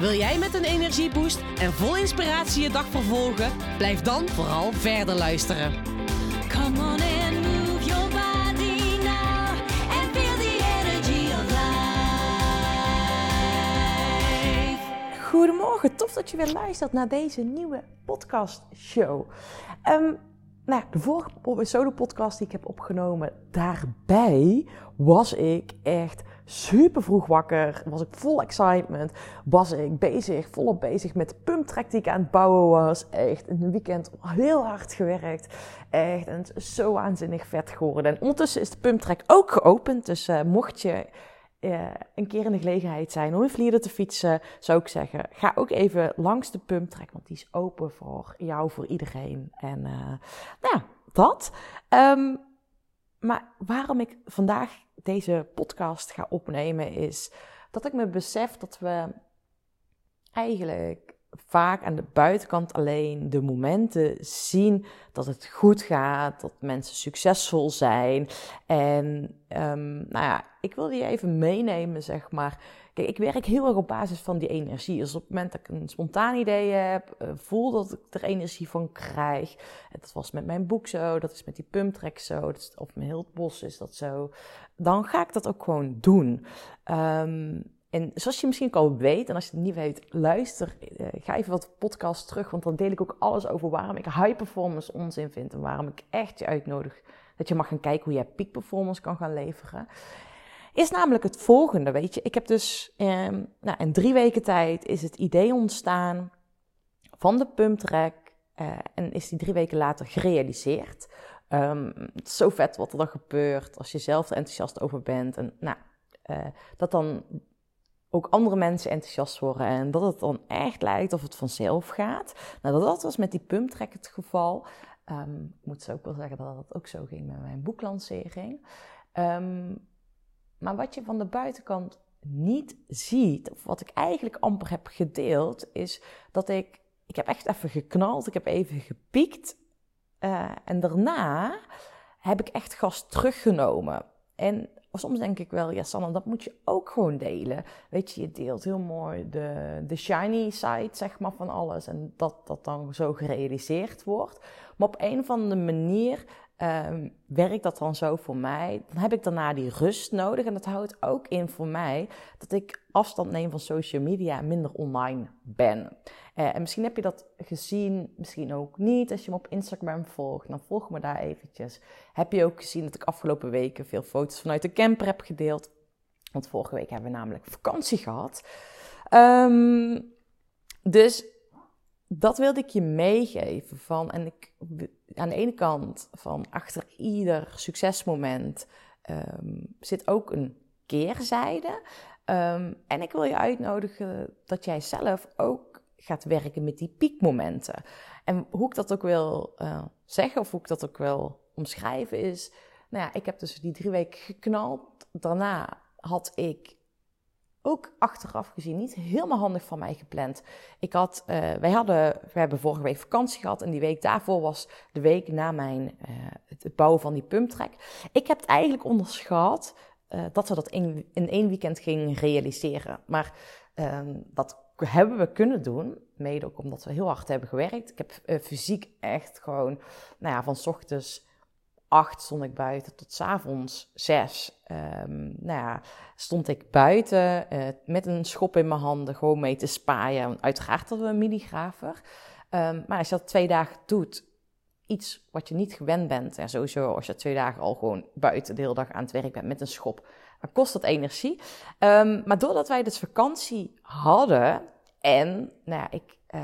Wil jij met een energieboost en vol inspiratie je dag vervolgen? Blijf dan vooral verder luisteren. Come on and move your body now and feel the energy. Goedemorgen, tof dat je weer luistert naar deze nieuwe podcast show. Ehm, nou, de vorige solo podcast die ik heb opgenomen, daarbij was ik echt super vroeg wakker, was ik vol excitement, was ik bezig, volop bezig met de pumptrack die ik aan het bouwen was. Echt een weekend heel hard gewerkt, echt en zo waanzinnig vet geworden. En ondertussen is de pumptrack ook geopend, dus eh, mocht je eh, een keer in de gelegenheid zijn om in Vlieren te fietsen, zou ik zeggen, ga ook even langs de pumptrack, want die is open voor jou, voor iedereen. En eh, nou ja, dat. Ehm, maar waarom ik vandaag deze podcast ga opnemen is dat ik me besef dat we eigenlijk vaak aan de buitenkant alleen de momenten zien dat het goed gaat, dat mensen succesvol zijn. En um, nou ja, ik wil je even meenemen, zeg maar. Kijk, ik werk heel erg op basis van die energie. Dus op het moment dat ik een spontaan idee heb, uh, voel dat ik er energie van krijg. Dat was met mijn boek zo, dat is met die pumptrack zo, dat is, of met heel bos is dat zo. Dan ga ik dat ook gewoon doen. Um, en zoals je misschien al weet, en als je het niet weet, luister, uh, ga even wat podcast terug, want dan deel ik ook alles over waarom ik high performance onzin vind en waarom ik echt je uitnodig dat je mag gaan kijken hoe jij peak performance kan gaan leveren. Is namelijk het volgende, weet je. Ik heb dus um, nou, in drie weken tijd is het idee ontstaan van de pumptrack uh, en is die drie weken later gerealiseerd. Is zo vet wat er dan gebeurt als je zelf er enthousiast over bent en nou, uh, dat dan ook andere mensen enthousiast worden en dat het dan echt lijkt of het vanzelf gaat. Nou, dat was met die pumptrack het geval. Um, ik moet zo ook wel zeggen dat dat ook zo ging met mijn boeklancering. Um, maar wat je van de buitenkant niet ziet, of wat ik eigenlijk amper heb gedeeld, is dat ik, ik heb echt even geknald, ik heb even gepiekt. Uh, en daarna heb ik echt gas teruggenomen. En soms denk ik wel, ja Sanne, dat moet je ook gewoon delen. Weet je, je deelt heel mooi de, de shiny side, zeg maar, van alles. En dat dat dan zo gerealiseerd wordt. Maar op een of andere manier um, werkt dat dan zo voor mij? Dan heb ik daarna die rust nodig. En dat houdt ook in voor mij dat ik afstand neem van social media en minder online ben. Uh, en misschien heb je dat gezien, misschien ook niet. Als je me op Instagram volgt, dan volg me daar eventjes. Heb je ook gezien dat ik afgelopen weken veel foto's vanuit de camper heb gedeeld? Want vorige week hebben we namelijk vakantie gehad. Um, dus dat wilde ik je meegeven van, en ik, aan de ene kant van achter ieder succesmoment um, zit ook een keerzijde. Um, en ik wil je uitnodigen dat jij zelf ook gaat werken met die piekmomenten. En hoe ik dat ook wil uh, zeggen, of hoe ik dat ook wil omschrijven, is: nou ja, ik heb dus die drie weken geknald. Daarna had ik ook achteraf gezien niet helemaal handig van mij gepland. Ik had, uh, wij hadden, we hebben vorige week vakantie gehad en die week daarvoor was de week na mijn, uh, het bouwen van die pumptrack. Ik heb het eigenlijk onderschat uh, dat we dat in, in één weekend gingen realiseren. Maar ehm, dat hebben we kunnen doen, mede ook omdat we heel hard hebben gewerkt. Ik heb fysiek echt gewoon, nou ja, van ochtends acht stond ik buiten tot s avonds zes. Um, nou ja, stond ik buiten uh, met een schop in mijn handen, gewoon mee te spaaien. Uiteraard hadden we een milligrafer. Um, maar als je dat twee dagen doet, iets wat je niet gewend bent, en sowieso als je twee dagen al gewoon buiten de hele dag aan het werk bent met een schop, dan kost dat energie. Um, maar doordat wij dus vakantie hadden en, nou ja, ik, uh,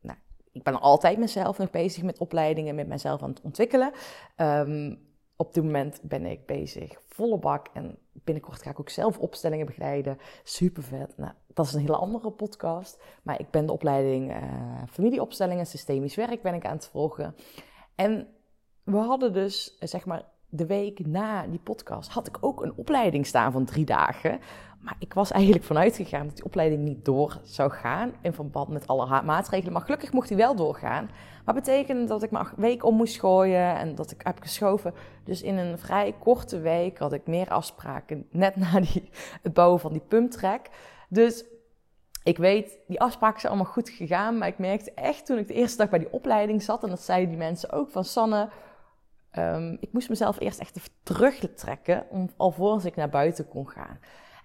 nou, ik ben altijd mezelf nog bezig met opleidingen, met mezelf aan het ontwikkelen. Um, op dit moment ben ik bezig, volle bak. En binnenkort ga ik ook zelf opstellingen begeleiden. Super vet. Nou, dat is een hele andere podcast. Maar ik ben de opleiding eh, familieopstellingen, systemisch werk ben ik aan het volgen. En we hadden dus, eh, zeg maar, de week na die podcast had ik ook een opleiding staan van drie dagen. Maar ik was eigenlijk vanuit gegaan dat die opleiding niet door zou gaan. In verband met alle maatregelen. Maar gelukkig mocht die wel doorgaan. Maar betekende dat ik mijn week om moest gooien. En dat ik heb geschoven. Dus in een vrij korte week had ik meer afspraken. Net na die, het bouwen van die pumptrack. Dus ik weet, die afspraken zijn allemaal goed gegaan. Maar ik merkte echt toen ik de eerste dag bij die opleiding zat. En dat zeiden die mensen ook van Sanne. Ehm, ik moest mezelf eerst echt even terugtrekken. Om, alvorens ik naar buiten kon gaan.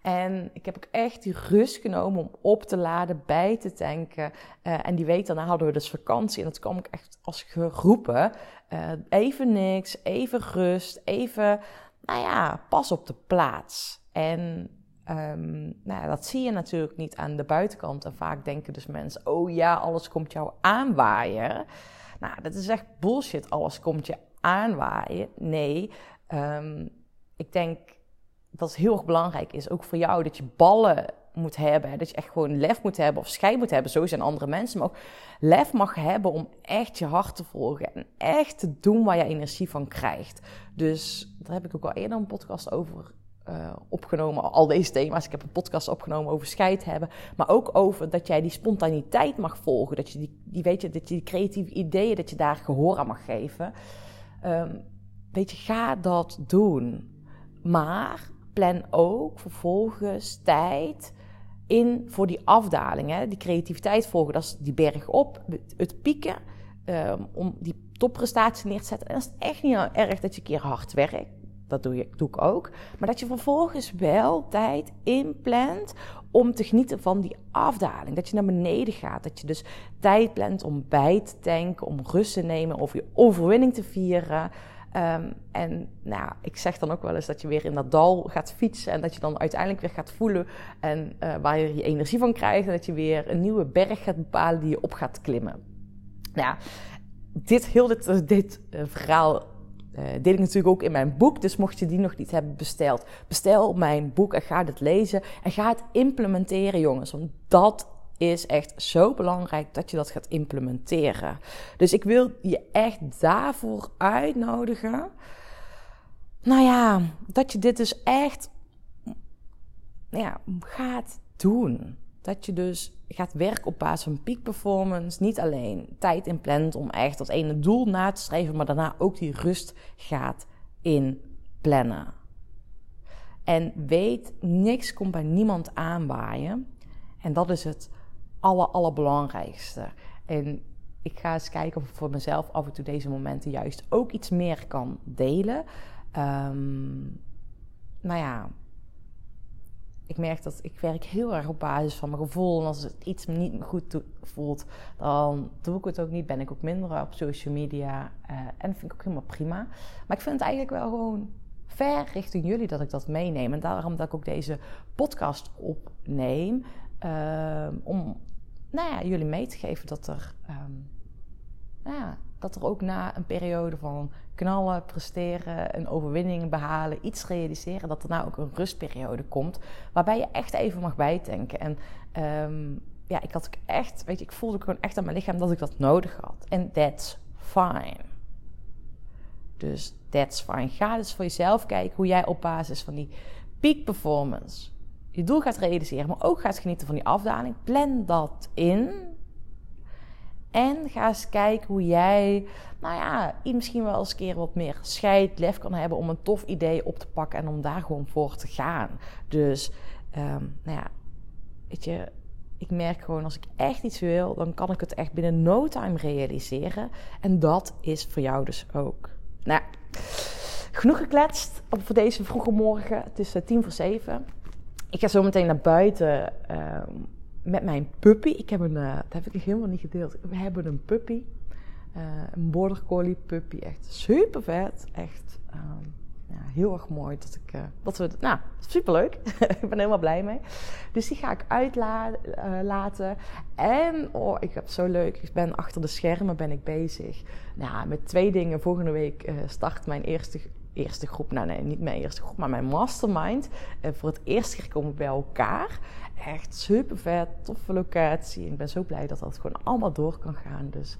En ik heb ook echt die rust genomen om op te laden, bij te tanken. Eh, en die week daarna hadden we dus vakantie. En dat kwam ik echt als geroepen. Eh, even niks, even rust, even, nou ja, pas op de plaats. En ehm, nou ja, dat zie je natuurlijk niet aan de buitenkant. En vaak denken dus mensen, oh ja, alles komt jou aanwaaien. Nou, dat is echt bullshit, alles komt je aanwaaien. Nee, ehm, ik denk dat het heel erg belangrijk is, ook voor jou, dat je ballen moet hebben. Dat je echt gewoon lef moet hebben of scheid moet hebben. Zo zijn andere mensen. Maar ook lef mag hebben om echt je hart te volgen. En echt te doen waar je energie van krijgt. Dus daar heb ik ook al eerder een podcast over uh, opgenomen. Al deze thema's. Ik heb een podcast opgenomen over scheid hebben. Maar ook over dat jij die spontaniteit mag volgen. Dat je die, die weet je, dat je die creatieve ideeën, dat je daar gehoor aan mag geven. Um, weet je, ga dat doen. Maar plan ook vervolgens tijd in voor die afdaling. Hè? Die creativiteit volgen, dat is die berg op, het pieken. Um, om die topprestatie neer te zetten. En dat is echt niet erg dat je een keer hard werkt. Dat doe, je, doe ik ook. Maar dat je vervolgens wel tijd inplant om te genieten van die afdaling. Dat je naar beneden gaat. Dat je dus tijd plant om bij te tanken, om rust te nemen, of je overwinning te vieren. Um, en nou, ik zeg dan ook wel eens dat je weer in dat dal gaat fietsen en dat je dan uiteindelijk weer gaat voelen en uh, waar je je energie van krijgt en dat je weer een nieuwe berg gaat bepalen die je op gaat klimmen. Nou dit, heel dit, uh, verhaal uh, deel ik natuurlijk ook in mijn boek, dus mocht je die nog niet hebben besteld, bestel mijn boek en ga het lezen en ga het implementeren jongens, want dat is echt zo belangrijk dat je dat gaat implementeren. Dus ik wil je echt daarvoor uitnodigen. Nou ja, dat je dit dus echt ja, gaat doen. Dat je dus gaat werken op basis van peak performance. Niet alleen tijd inplant om echt dat ene doel na te streven, maar daarna ook die rust gaat inplannen. En weet, niks komt bij niemand aanwaaien. En dat is het aller, allerbelangrijkste. En ik ga eens kijken of ik voor mezelf af en toe deze momenten juist ook iets meer kan delen. Um, nou ja, ik merk dat ik werk heel erg op basis van mijn gevoel. En als het iets niet goed voelt, dan doe ik het ook niet. Ben ik ook minder op social media. Uh, en dat vind ik ook helemaal prima. Maar ik vind het eigenlijk wel gewoon ver richting jullie dat ik dat meeneem. En daarom dat ik ook deze podcast opneem. Uh, om nou ja, jullie mee te geven dat er, um, nou ja, dat er ook na een periode van knallen, presteren, een overwinning behalen, iets realiseren, dat er nou ook een rustperiode komt. Waarbij je echt even mag bijtanken. En um, ja, ik had ook echt, weet je, ik voelde gewoon echt aan mijn lichaam dat ik dat nodig had. En that's fine. Dus that's fine. Ga dus voor jezelf kijken hoe jij op basis van die peak performance je doel gaat realiseren, maar ook gaat genieten van die afdaling. Plan dat in. En ga eens kijken hoe jij, nou ja, misschien wel eens een keer wat meer scheid, lef kan hebben om een tof idee op te pakken en om daar gewoon voor te gaan. Dus, um, nou ja, weet je, ik merk gewoon als ik echt iets wil, dan kan ik het echt binnen no time realiseren. En dat is voor jou dus ook. Nou, genoeg gekletst voor deze vroege morgen. Het is tien voor zeven. Ik ga zo meteen naar buiten uh, met mijn puppy. Ik heb een, uh, dat heb ik helemaal niet gedeeld. We hebben een puppy. Uh, een border collie puppy. Echt super vet. Echt ja, heel erg mooi dat ik dat we. Nou, super leuk. ik ben helemaal blij mee. Dus die ga ik uitlaten. en oh, ik heb zo leuk. Ik ben achter de schermen ben ik bezig. Nou, met twee dingen. Volgende week start mijn eerste eerste groep, nou nee, niet mijn eerste groep, maar mijn mastermind. Voor het eerst keer komen bij elkaar. Echt super vet, toffe locatie. Ik ben zo blij dat dat gewoon allemaal door kan gaan. Dus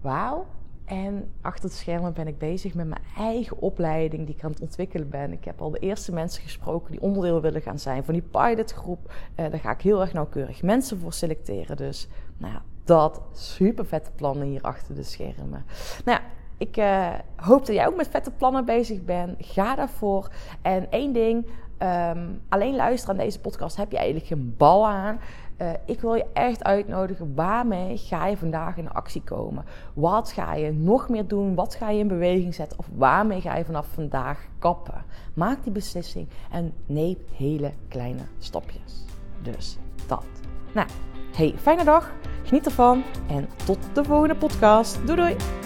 wauw. En achter het schermen ben ik bezig met mijn eigen opleiding die ik aan het ontwikkelen ben. Ik heb al de eerste mensen gesproken die onderdeel willen gaan zijn van die pilotgroep. Uh, daar ga ik heel erg nauwkeurig mensen voor selecteren. Dus nou ja, dat super vette plannen hier achter de schermen. Nou ja, ik uh, hoop dat jij ook met vette plannen bezig bent. Ga daarvoor. En één ding, um, alleen luisteren aan deze podcast heb je eigenlijk geen bal aan. Uh, ik wil je echt uitnodigen. Waarmee ga je vandaag in actie komen? Wat ga je nog meer doen? Wat ga je in beweging zetten? Of waarmee ga je vanaf vandaag kappen? Maak die beslissing en neem hele kleine stapjes. Dus dat. Nou, hey, fijne dag. Geniet ervan en tot de volgende podcast. Doei doei!